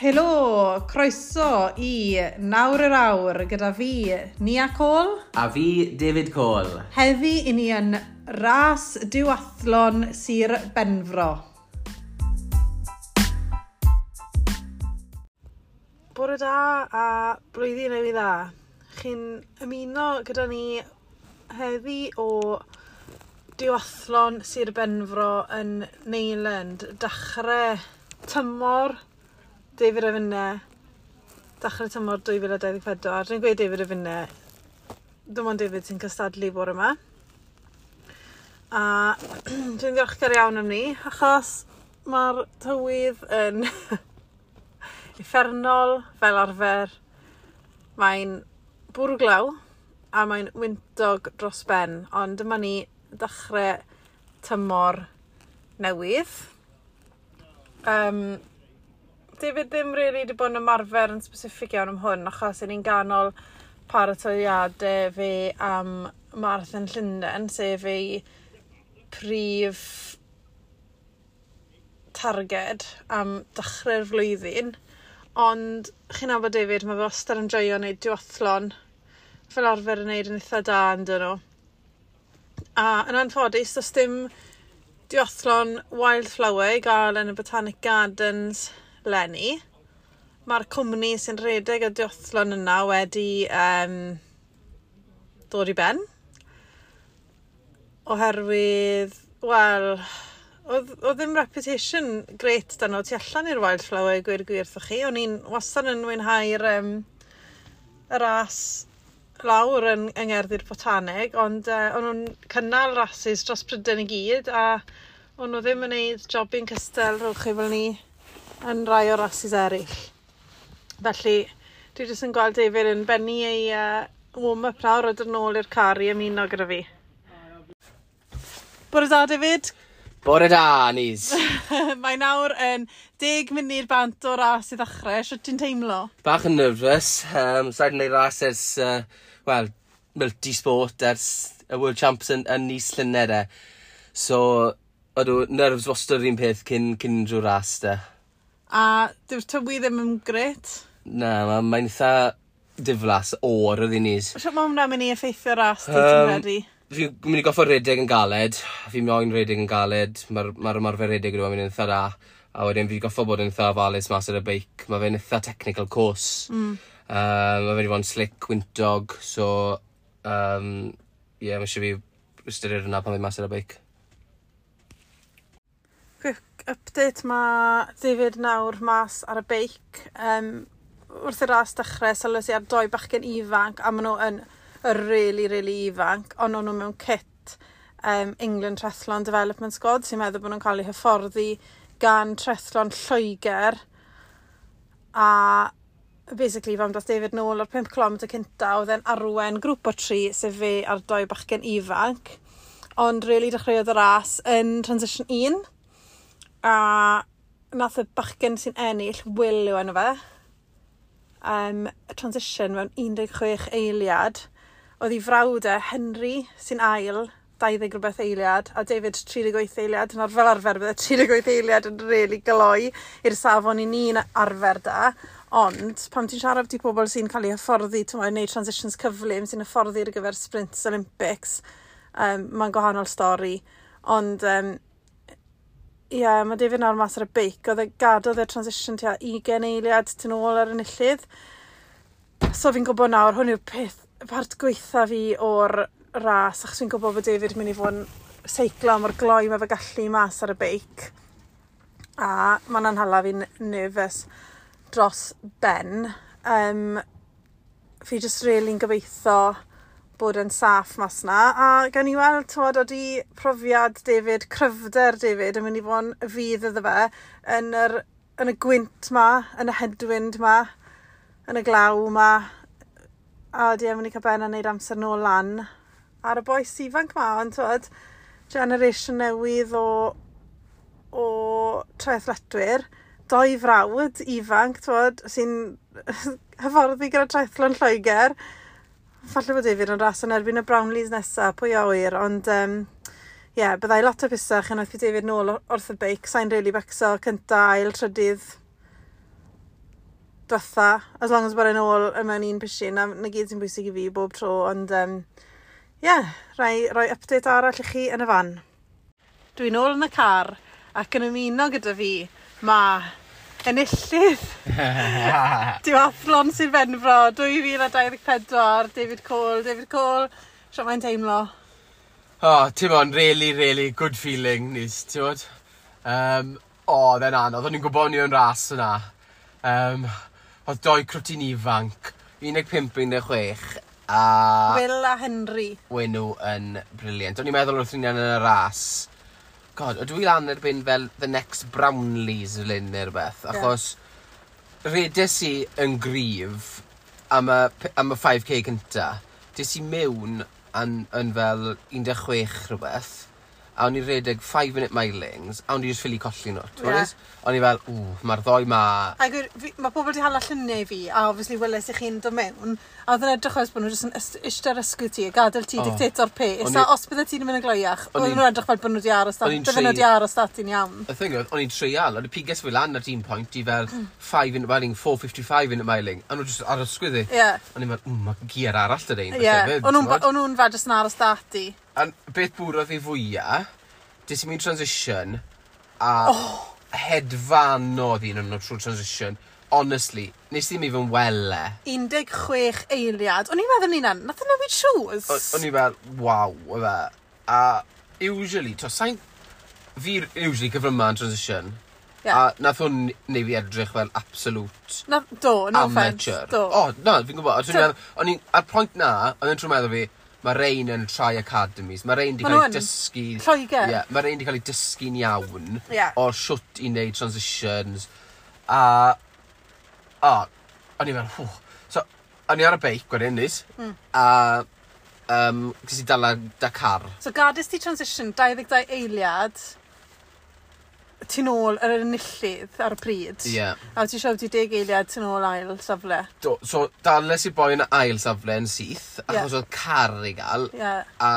Helo, croeso i Nawr yr Awr gyda fi, Nia Cole. A fi, David Cole. Heddi i ni yn ras diwathlon Sir Benfro. Bore da a blwyddyn newydd dda. Chi'n ymuno gyda ni heddi o diwathlon Sir Benfro yn Neiland. Dachrau tymor David Efynne, dachrau tymor 2024, dwi'n gweud David Efynne, dim ond David sy'n cystadlu bore yma. A dwi'n ddiolchgar iawn am ni, achos mae'r tywydd yn effernol fel arfer. Mae'n bwrw glaw a mae'n wyntog dros ben, ond dyma ni ddechrau tymor newydd. Um, David e ddim really wedi bod yn ymarfer yn specific iawn am hwn, achos yn un ganol paratoiadau fe am Marathon Llundain, sef ei prif targed am dechrau'r flwyddyn. Ond chi'n nabod David, mae fe wastad yn joio wneud diwathlon fel arfer yn wneud yn eitha da yn dyn nhw. A yn anffodus, does dim diwathlon Wildflower i gael yn y Botanic Gardens Lenny. Mae'r cwmni sy'n rhedeg y diwthlon yna wedi um, dod i ben. Oherwydd, wel, oedd, ddim reputation gret dan o tu allan i'r wildflower gwir gwir wrthych chi. O'n i'n wastad yn mwynhau'r um, y ras lawr yn yngerddi'r botanig, ond uh, o'n nhw'n cynnal rasis dros Brydain i gyd, a o'n nhw ddim yn gwneud jobyn cystel rhwch chi fel ni yn rai o rasis eraill. Felly, dwi jyst yn gweld David yn bennu ei uh, warm-up nawr a dod nôl i'r car i ymuno gyda fi. Bore da, David? Bore da, Anis. Mae nawr yn 10 munud bant o ras i ddechrau. Sio ti'n teimlo? Bach yn nervous. Um, Sa'n gwneud ras ers, uh, wel, multi-sport ers y World Champs yn, yn Nis Llynedd e. So, ydw, nerves wastad yr un peth cyn, cyn drwy'r ras da a dyw'r tywi ddim yn gret. Na, mae'n ma eitha diflas o'r oedd i ni. Sio mae hwnna'n mynd i effeithio ras, ti'n um, credu? Fi'n mynd i goffo redeg yn galed, fi'n moyn redeg yn galed, mae'r ma ymarfer redeg yn mynd yn eitha da, a wedyn fi'n goffo bod yn eitha falus mas ar y beic, mae fe'n eitha technical course. Mm. Um, mae fe i fod yn slick, wyntog, so... Um, ie, yeah, mae eisiau fi ystyried yna pan fi'n mas ar y beic update mae David nawr mas ar y beic. Um, wrth i'r ras dechrau, sylwys i ar doi bachgen ifanc, a maen nhw yn really, really ifanc, ond o'n nhw mewn kit um, England Trethlon Development Squad, sy'n meddwl bod nhw'n cael eu hyfforddi gan Trethlon Lloegr. A basically, fam dath David nôl o'r 5 km cynta, oedd e'n arwen grŵp o tri, sef fe ar doi bachgen ifanc. Ond really dechreuodd y ras yn Transition 1 A nath y bachgen sy'n ennill, Will yw enw fe, um, transition mewn 16 eiliad. Oedd ei e Henry sy'n ail, 20 rhywbeth eiliad, a David 38 eiliad, yn fel arfer bydde 38 eiliad yn really gloi i'r safon i ni'n arfer da. Ond, pam ti'n siarad i pobl sy'n cael ei hyfforddi, ti'n meddwl, transitions cyflym sy'n hyfforddi ar gyfer sprints Olympics, um, mae'n gwahanol stori. Ond, um, Ie, yeah, mae David nawr mas ar y beic. Oedd e gadodd y e transition tua 20 eiliad tyn ôl ar y nillydd. So fi'n gwybod nawr, hwn yw'r peth, part gweitha fi o'r ras, achos fi'n gwybod bod David yn mynd i fod yn seiclo am o'r gloi mae fe gallu mas ar y beic. A mae'n anhala fi'n nervous dros Ben. Um, fi jyst really'n gobeithio bod yn saff mas na. A gan i weld, tywod, oeddi profiad David, cryfder David yn mynd i fod yn fydd iddo fe yn, yr, yn y gwynt ma, yn y hedwynd ma, yn y glaw ma. A oeddi yn mynd i cael ben a wneud amser nôl lan ar y boes ifanc ma, ond tywod, generation newydd o, o traethletwyr, doi frawd ifanc, tywod, sy'n hyfforddi gyda traethlon Lloegr, falle bod David yn ras yn erbyn y Brownleys nesaf, pwy a wyr, ond um, yeah, byddai lot o busach yn oedd David nôl wrth y beic, sa'n really becso cynta, ail, trydydd, dwetha, as long as bod yn ôl y mewn un pishin, na, na gyd sy'n bwysig i fi bob tro, ond ie, um, yeah, rai, roi update arall i chi yn y fan. Dwi'n ôl yn y car ac yn ymuno gyda fi, mae enillydd. Diwathlon fenfro, 2024, David Cole, David Cole, sio mae'n teimlo? Oh, ti'n mo'n really, really good feeling nis, ti'n bod? Um, o, oh, dde'n anodd, o'n i'n gwybod ni o'n ras yna. Um, oedd doi crwtyn ifanc, 15-16, a... Will a Henry. Wyn nhw yn briliant. O'n i'n meddwl wrth ni'n yn y ras, God, ydw i lan erbyn fel the next Brownlees ylun neu rhywbeth, achos yeah. redes i yn gryf am y, am y 5k cynta, des i mewn yn, yn fel 16 rhywbeth, a o'n i redeg 5 minute milings, a o'n i just ffili colli nhw. Yeah. O'n i fel, ww, mae'r ddoi ma... Ac mae pobl wedi hala lluniau fi, a obviously weles i chi'n dod mewn, a oedd yn edrych oes bod nhw jyst yn eistedd ysgw ti, a gadael ti oh. dictator pace, a os byddai ti'n mynd yn gloiach, oedd nhw'n edrych fel bod nhw wedi aros dat, dydyn nhw wedi aros dat i'n iawn. Y thing oedd, o'n i'n treial, o'n i piges fi lan ar un pwynt, i fel mm. 5 minute miling, 4.55 minute miling, a nhw jyst ar ysgwydd i. Yeah. O'n i'n meddwl, mae gear arall dydyn. Yeah, o'n nhw'n fadjus yn aros dati a beth bwrodd fi fwyaf, dis i'n mynd transition, a oh. hedfanodd un o'n nhw trwy transition. Honestly, nes ddim i even wele. 16 eiliad. O'n i'n meddwl ni'n an, nath o newid shoes. O'n i'n meddwl, waw, o fe. A usually, to sain... Fi usually cyfryma yn transition. Yeah. A nath hwn neu fi edrych fel absolute Na, do, no offence. amateur. Do. O, oh, na, fi'n gwybod. O'n i'n, ar pwynt na, o'n i'n trwy meddwl fi, mae rhain yn trai academies. Mae rhain wedi cael ei dysgu... Lloegr. Yeah, mae rhain wedi cael ei dysgu'n iawn yeah. o siwt i wneud transitions. A... O, o'n i'n meddwl, hw. So, o'n i ar y beic, gwneud unis. Mm. A... Um, Gysi dala da car. So, gadis ti transition 22 eiliad tu nôl yr enillydd ar y pryd. Ie. Yeah. A ti siarad ti deg eiliad tu nôl ail safle. Do, so, dales i boi yn ail safle yn syth, achos yeah. oedd car i gael. Yeah. A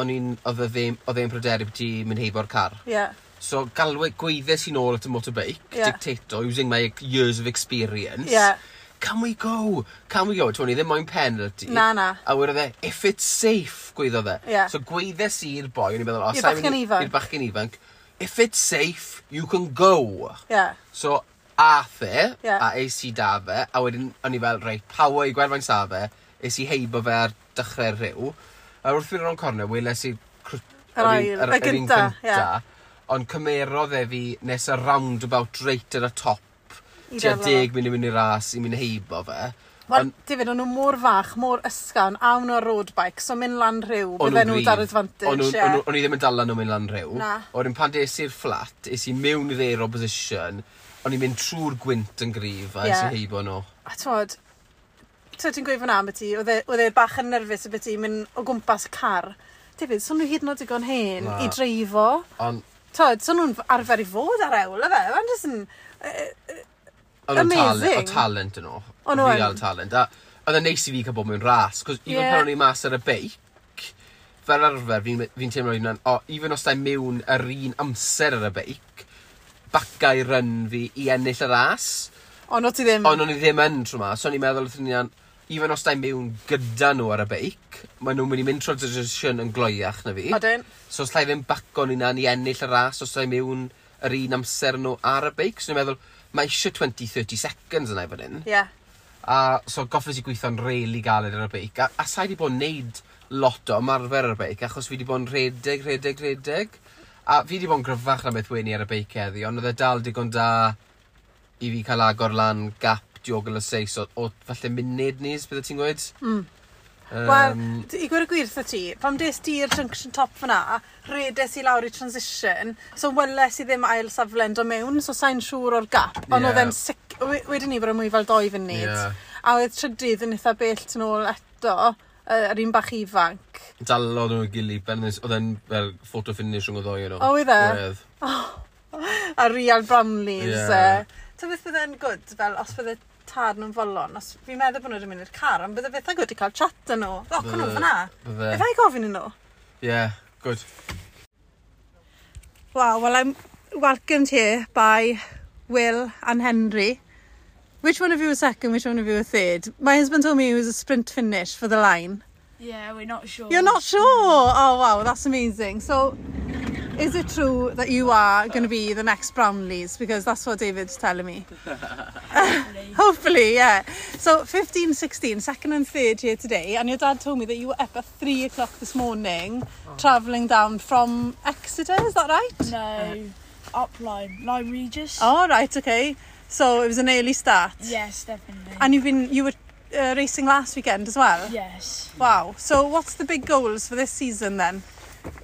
o'n i'n, oedd e'n pryderu beth ti mynd heibo'r car. Ie. Yeah. So, galwe gweiddes i nôl at y motorbike, yeah. dictato, using my years of experience. Yeah. Can we go? Can we go? Tony, ddim moyn penalty. Na, na. A wedi e, if it's safe, gweiddo dde. Yeah. So, gweiddes i'r boi, o'n i'n meddwl, o, oh, i'r bachgen ifanc. I'r bachgen ifanc if it's safe, you can go. Yeah. So, a e, yeah. a eis i da fe, a wedyn o'n i fel, reit, pawa i gwerfain sa fe, eis i heibo fe ar dechrau'r rhyw. A wrth fynd o'n cornau, weles i yr ail, y gynta, yeah. ond cymerodd e fi nes y roundabout reit ar y top, tua deg i mynd i ras i mynd heibo fe. Wel, David, o'n nhw mor fach, mor ysgawn, o'n nhw ar road bike, so mynd lan rhyw, bydden nhw dar advantage. O'n nhw, o'n i ddim yn dala nhw mynd lan rhyw. Na. O'n pan des i'r fflat, es i mewn i ddeir opposition, o'n i'n mynd trwy'r gwynt yn grif, a yeah. i heibo nhw. A twod, twod ti'n gwyfon am y ti, e- oedd e bach yn nerfus y beth ti, mynd o gwmpas car. David, so nhw hyd yn oed digon hen Na. i dreifo. Ond... Twod, so nhw'n arfer i fod ar ewl, y fe? ond jyst yn... Amazing. O talent yn nhw. O'n nhw. Real talent. A oedd yn neis i fi cael bod mewn ras. Cos even yeah. pan o'n i mas ar y beic, fel arfer fi'n fi, fi teimlo un o, even os da mewn yr un amser ar y beic, bacau ryn fi i ennill y ras. Ond o ti ddim... Ond o'n i ddim yn trwy mas. So o'n i'n meddwl wrth ni'n even os da mewn gyda nhw ar y beic, maen nhw'n mynd i mynd trwy'r transition yn gloiach na fi. Odin. So os da ddim bacon ni na ni ennill y ras, os da mewn yr un amser nhw ar y beic. So o'n i'n meddwl, mae eisiau 20-30 seconds yna i fan hyn. Ie. Yeah. A so goffers i gweithio'n reili galed ar y beic. A, a sa i wedi bod yn neud lot o ymarfer ar y beic, achos fi wedi bod yn redeg, redeg, redeg. A fi wedi bod yn gryfach na beth weni ar y beic heddi, ond oedd e dal digon da i fi cael agor lan gap diogel y seis o, o falle munud nes, bydde ti'n gweud? Mm. Um, Wel, i gwir y gwir sa ti, pam des ti'r junction top fyna, redes i lawr i transition, so weles i ddim ail saflen do mewn, so sa'n siŵr o'r gap, ond yeah. oedd e'n sic... Wedyn ni bod yn mwy fel doi fy'n nid, Yeah. A oedd trydydd yn eitha bell yn ôl eto, yr un bach ifanc. Dalo nhw'n gili, oedd e'n fel photo finish rhwng o ddoi nhw. O, oedd e? Oedd. A real Bramleys. Yeah. Uh, Ta beth bydde'n gwd, fel os bydde tad nhw'n folon, os fi'n meddwl bod nhw wedi mynd i'r car, ond bydde beth ag i cael chat yn nhw. Loc nhw fyna. Bydde. Efa i gofyn yn nhw? Ie, yeah, good. Wow, well I'm welcomed here by Will and Henry. Which one of you was second, which one of you was third? My husband told me it was a sprint finish for the line. Yeah, we're not sure. You're not sure? Oh wow, that's amazing. So Is it true that you are going to be the next Brownlees? Because that's what David's telling me. Hopefully. Hopefully, yeah. So 15, 16, second and third year today, and your dad told me that you were up at three o'clock this morning, oh. travelling down from Exeter, is that right? No, up Lyme, Lyme Regis. Oh, right, okay. So it was an early start? Yes, definitely. And you've been, you were uh, racing last weekend as well? Yes. Wow. So what's the big goals for this season then?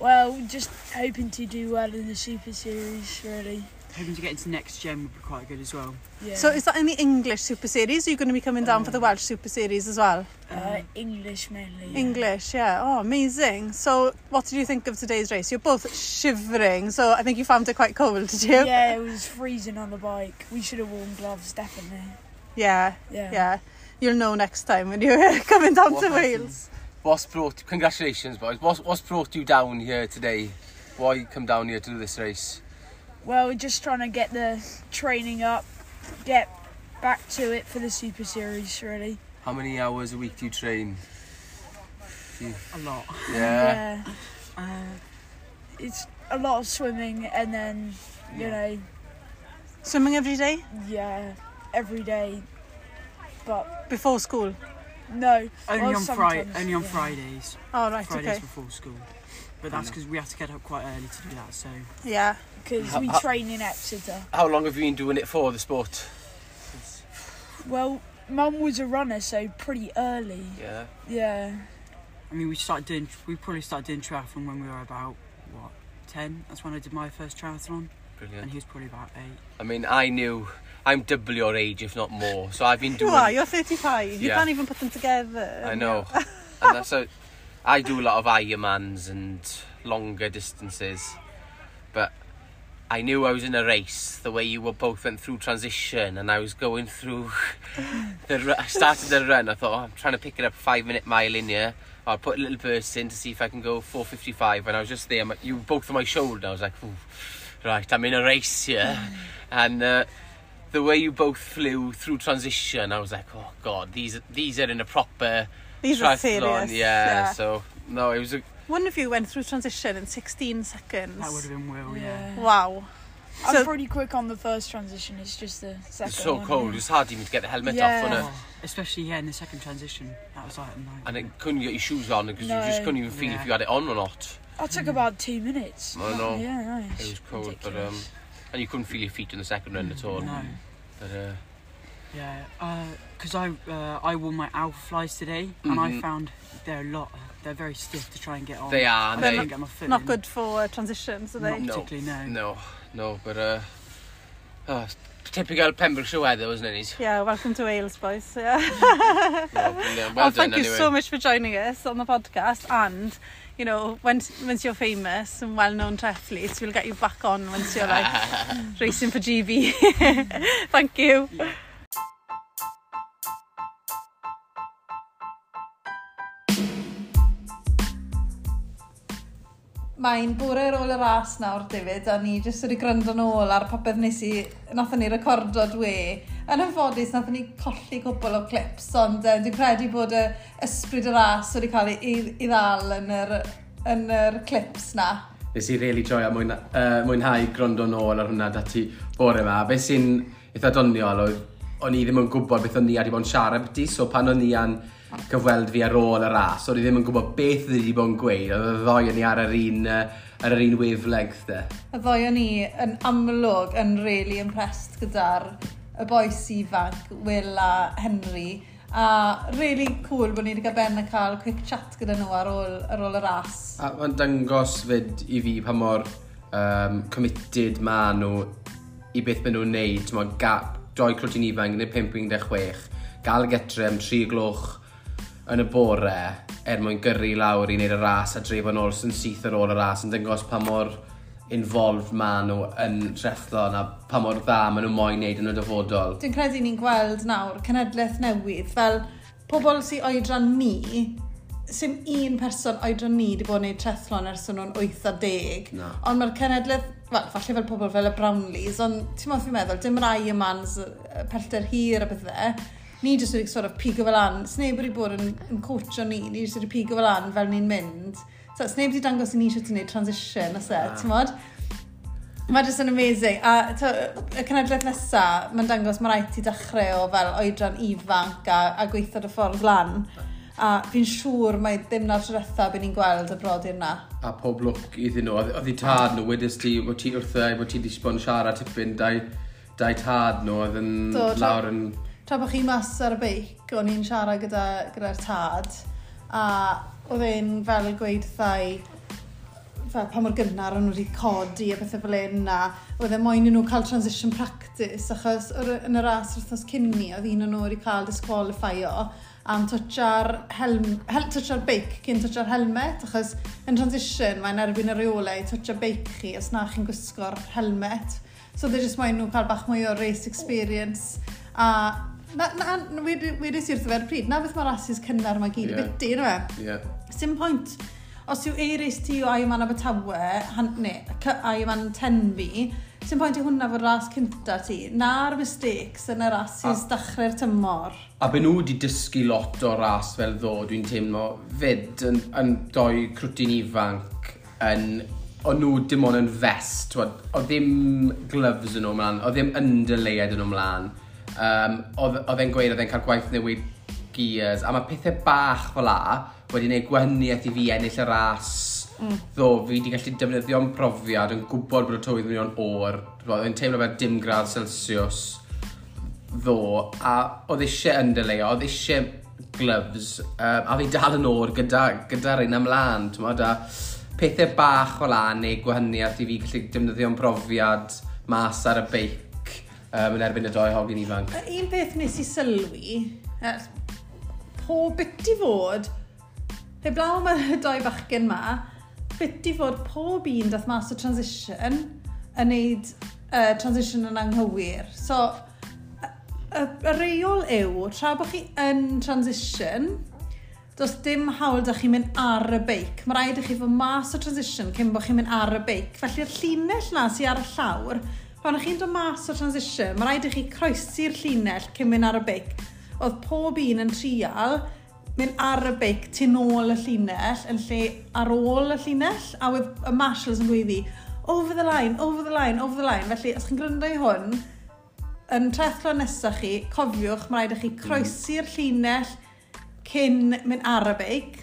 Well, just hoping to do well in the Super Series, really. Hoping to get into next gen would be quite good as well. Yeah. So is that in the English Super Series? Are you going to be coming down for the Welsh Super Series as well? uh, English mainly. yeah. English, yeah. Oh, amazing. So what did you think of today's race? You're both shivering, so I think you found it quite cold, did you? Yeah, it was freezing on the bike. We should have worn gloves, definitely. Yeah, Yeah. yeah. You'll know next time when you're coming down What to happened? Wales. What's brought? Congratulations, boys. What's, what's brought you down here today? Why you come down here to do this race? Well, we're just trying to get the training up, get back to it for the Super Series, really. How many hours a week do you train? A lot. Yeah. Uh, It's a lot of swimming and then, you know, Swimming every day yeah, every day. But before school. No, only well, on Friday. Only on yeah. Fridays. Oh, right, Fridays okay. before school. But that's because we have to get up quite early to do that. So Yeah. because we how- train in Exeter. How long have you been doing it for, the sport? Well, Mum was a runner, so pretty early. Yeah. Yeah. I mean, we started doing. We probably started doing triathlon when we were about what ten. That's when I did my first triathlon, Brilliant. and he was probably about eight. I mean, I knew I'm double your age, if not more. So I've been doing... You are, you're 35. Yeah. You can't even put them together. I know. and that's a, I do a lot of Ironmans and longer distances. But I knew I was in a race, the way you were both went through transition and I was going through the I started the run, I thought, oh, I'm trying to pick it up five minute mile in here. I'll put a little burst in to see if I can go 4.55 and I was just there, you were both on my shoulder, I was like, right, I'm in a race here. Mm. and uh, the way you both flew through transition, I was like, oh god, these are, these are in a proper These are triathlon, serious. Yeah, so no, it was a One of you went through transition in 16 seconds. That would have been Will. Yeah. Yeah. Wow. I'm So- pretty quick on the first transition. It's just the second. it's so one, cold. yeah. It's hard even to get the helmet Yeah. off, wasn't it? Oh, especially yeah, in the second transition, that was like a night. And it couldn't get your shoes on because you just couldn't even feel Yeah. if you had it on or not. That took about two minutes. I know. Yeah, nice. It was cold, but um, Ridiculous. And you couldn't feel your feet in the second run at all. No. But, uh, yeah, because uh, I uh, I wore my Alf flies today, mm-hmm. and I mm-hmm. found they're a lot. They're very stiff to try and get on. They are. And they, not, get my foot not in. good for uh, transitions, are they? Not particularly, no. No, no, but uh, oh, typical Pembrokeshire weather, wasn't it? Yeah, welcome to Wales, boys. Yeah. well, well, well oh, thank done, you anyway. so much for joining us on the podcast, and you know, once, once you're famous and well-known triathletes, we'll get you back on once you're like racing for GB. Thank you. Yeah. Mae'n bore ar ôl y ras nawr, David, a ni jyst wedi gwrando nôl ar popeth nes i... Nath ni recordo dwe yn anffodus, nath ni colli cwbl o clips, ond uh, dwi'n credu bod y ysbryd y ras wedi cael ei, ei ddal yn yr, yn yr clips na. Nes i really joio mwyn, uh, mwynhau grondo nôl ar hwnna dati bore yma. Be sy'n eitha doniol oedd o'n i ddim yn gwybod beth o'n i wedi bod yn siarad beth so pan o'n i an cyfweld fi ar ôl y ras, o'n i ddim yn gwybod beth wedi bod yn gweud, oedd y ddoi o'n i ar yr un, ar yr un wavelength de. Y ddoi o'n i yn amlwg yn really impressed gyda'r y boes ifanc, Will a Henry. A really cool bod ni wedi cael ben a cael quick chat gyda nhw ar ôl, ar ôl y ras. A mae'n dangos fyd i fi pa mor um, committed ma nhw i beth maen nhw'n neud. Mae doi clodin ifanc neu 5.6, gael y getrem, 3 gloch yn y bore er mwyn gyrru lawr i wneud y ras a dref yn ôl sy'n syth ar ôl y ras yn dangos pa mor involved ma nhw yn refflo na pa mor dda ma nhw moyn neud yn y dyfodol. Dwi'n credu ni'n gweld nawr cenedlaeth newydd fel pobl sy'n oedran ni sy'n un person oedran ni wedi bod yn gwneud trethlon ers nhw'n 8 a 10. No. Ond mae'r cenedlaeth, well, falle fel pobl fel y Brownleys, ond ti'n modd fi'n meddwl, dim rai y mans pellter hir a bethau. Ni jyst wedi sort of pigo fel an. Sneb wedi bod yn, yn coach o ni, ni jyst wedi pigo fel an fel ni'n mynd. So, sneb wedi dangos i ni eisiau ti'n gwneud transition, os e, ah. ti'n modd? Mae jyst yn amazing. A to, y cenedlaeth nesaf, mae'n dangos mae rhaid ti dechrau o fel oedran ifanc a, a gweithio dy ffordd lan. A fi'n siŵr mae ddim na'r trwyddetha byd ni'n gweld y brodyr na. A pob lwc iddyn nhw. Oedd hi tad nhw, wedys ti, bod ti wrtha, e, bod ti wedi sbon siarad tipyn, dau, dau tad nhw, oedd yn so, lawr yn... Tra bod chi mas ar y beic, o'n i'n siarad gyda'r gyda tad a oedd e'n fel gweud thai fel pa mor gynnar o'n nhw wedi codi a pethau fel un na oedd e moyn i nhw cael transition practice achos yn yr as wrthnos cynni oedd un o'n nhw wedi cael disqualifio am twtio'r helm, hel, twtio'r beic cyn twtio'r helmet, achos yn transition mae'n erbyn y reolau twtio beic chi os na chi'n gwisgo'r helmet. So they e just moyn nhw cael bach mwy o race experience a Na, na, wedys i'r ddefer pryd, na beth mae'r asus cynnar mae gyd i yeah. byty, yna fe? Yeah. Sim pwynt. Os yw eiris ti o Aiman Abertawe, han, ne, Aiman Tenfi, sy'n pwynt i hwnna fod ras cynta ti, na'r mistakes yn y rasis a, dachrau'r tymor. A byd nhw wedi dysgu lot o ras fel ddo, dwi'n teimlo fyd yn, yn doi crwtyn ifanc yn o'n nhw dim ond yn fest, o ddim gloves yn nhw mlaen, o ddim underlaid yn nhw mlaen. Um, oedd e'n gweud oedd e'n cael gwaith newid gears, a mae pethau bach fel la wedi gwneud gwahaniaeth i fi ennill y ras. Mm. Ddo, fi wedi gallu defnyddio'n profiad yn gwybod bod y tywydd yn mynd o'n o'r, oedd e'n teimlo fel dim gradd Celsius ddo, a oedd eisiau underlayer, oedd eisiau gloves, um, a fi dal yn o'r gyda, gyda'r un ymlaen, ti'n modd, a pethau bach fel a neu gwahaniaeth i fi gallu defnyddio'n profiad mas ar y beic um, yn erbyn y doi hogyn ifanc. Y un peth nes i sylwi, er, pob bit i fod, heblaw mae y doi bachgen ma, bit i fod pob un dath mas o transition yn neud uh, transition yn anghywir. So, y, y reol yw, tra bod chi yn transition, does dim hawl da chi'n mynd ar y beic. Mae rhaid i chi fod mas o transition cyn bod chi'n mynd ar y beic. Felly'r llinell na sy'n ar y llawr, pan ych chi'n dod mas o transition, mae rhaid i chi croesi'r llinell cyn mynd ar y beic. Oedd pob un yn trial mynd ar y beic tu nôl y llinell yn lle ar ôl y llinell a oedd y marshals yn gweiddi over the line, over the line, over the line. Felly, os chi'n gryndo i hwn, yn trethlo nesaf chi, cofiwch, mae rhaid i chi croesi'r llinell cyn mynd ar y beic.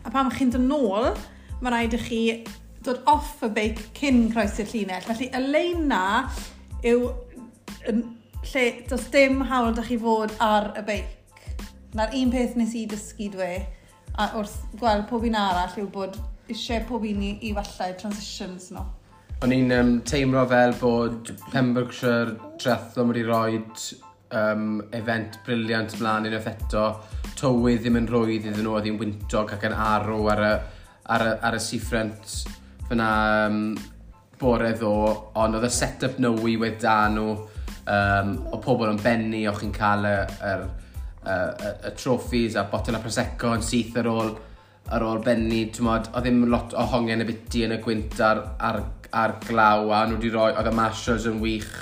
A pam chi'n dod nôl, mae rhaid i chi dod off y beic cyn croesi'r llinell. Felly y lein na yw lle does dim hawl ydych chi fod ar y beic. Na'r un peth nes i dysgu dwe, a wrth gweld pob un arall yw bod eisiau pob un i, i wallau transitions nhw. O'n i'n um, teimlo fel bod Pembrokeshire Trethlon wedi rhoi um, event briliant mlaen i'n effeto. Tywydd ddim yn rwydd iddyn nhw, oedd hi'n wyntog ac yn arw ar y, ar y, ar y seafront fyna um, bore ddo, ond oedd y set-up nowy wedi da nhw, um, o pobl yn benni o'ch chi'n cael y, y, y, y, y trophies a botel a prosecco yn syth ar ôl, ar ôl bennu, mod, oedd ddim lot o hongen y biti yn y gwynt ar, ar, ar glaw, a nhw wedi rhoi, oedd y marshals yn wych,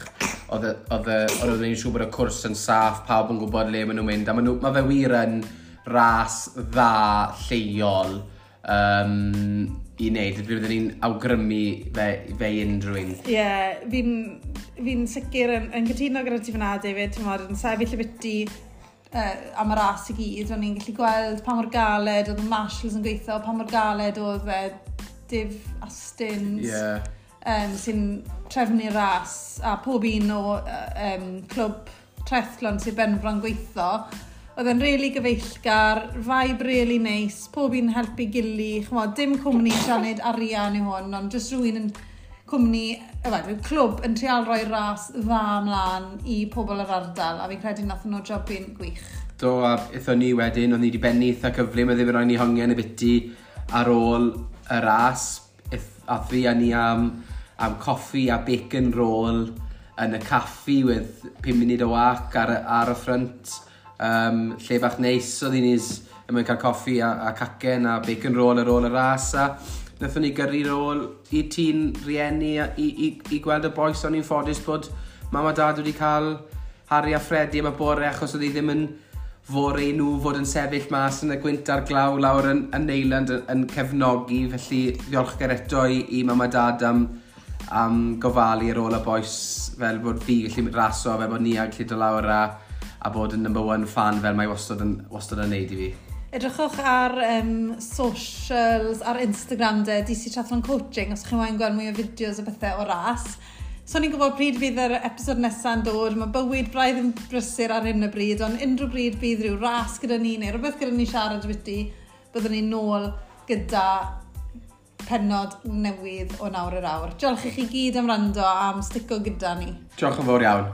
oedd y, oedd nhw'n siŵr bod y cwrs yn saff, pawb yn gwybod le maen nhw'n mynd, a mae nhw, ma fe wir yn ras dda lleol um, i wneud. Fe byddwn ni'n awgrymu fe, fe i unrhyw un. Ie, yeah, fi'n fi sicr yn, yn gytuno gyda ti fyna, David, ti'n modd, yn sefyll y biti uh, am y ras i gyd, o'n i'n gallu gweld pa mor galed oedd y marshals yn gweithio, pa mor galed oedd fe Div Astins yeah. um, sy'n trefnu ras a pob un o uh, um, clwb trethlon sy'n benfro'n gweithio Oedd e'n really gyfeillgar, vibe really nice, pob un helpu gili, chmod, dim cwmni sianed arian yw hwn, ond jyst rhywun yn cwmni, yfad, yw clwb yn trial roi ras dda ymlaen i pobl yr ardal, a fi'n credu nath nhw job un gwych. Do, a eithon ni wedyn, oedd ni wedi bennu eitha cyflym, a ddim yn rhoi ni hongen y biti ar ôl y ras, a fi a ni am, am coffi a bacon roll yn y caffi with 5 munud o wac ar, ar y ffrant Um, lle bach neis, oedd i'n is yn mwyn cael coffi a, a cacen a bacon roll ar ôl y ras a nathon ni gyrru rôl i tîn rieni a, i, i, i gweld y boes o'n i'n ffodus bod mam a dad wedi cael Harry a Freddy yma bore achos oedd hi ddim yn fore i nhw fod yn sefyll mas yn y gwynt ar glaw lawr yn, yn Neiland yn, yn cefnogi felly ddiolchgar eto i, i mam a dad am, am gofalu ar ôl y boes fel bod fi gallu raso fel bod ni a gallu dod lawr a a bod yn number one fan fel mae wastad yn, wastad yn neud i fi. Edrychwch ar um, socials, ar Instagram de, DC Triathlon Coaching, os chi'n moyn gweld mwy o fideos o bethau o ras. So ni'n gwybod pryd fydd yr episod nesaf yn dod, mae bywyd braidd yn brysur ar hyn o bryd, ond unrhyw bryd bydd rhyw ras gyda ni neu rhywbeth gyda ni siarad ambyty, byddwn ni'n nôl gyda penod newydd o nawr yr awr. Diolch i chi gyd am rando am stico gyda ni. Diolch yn fawr iawn.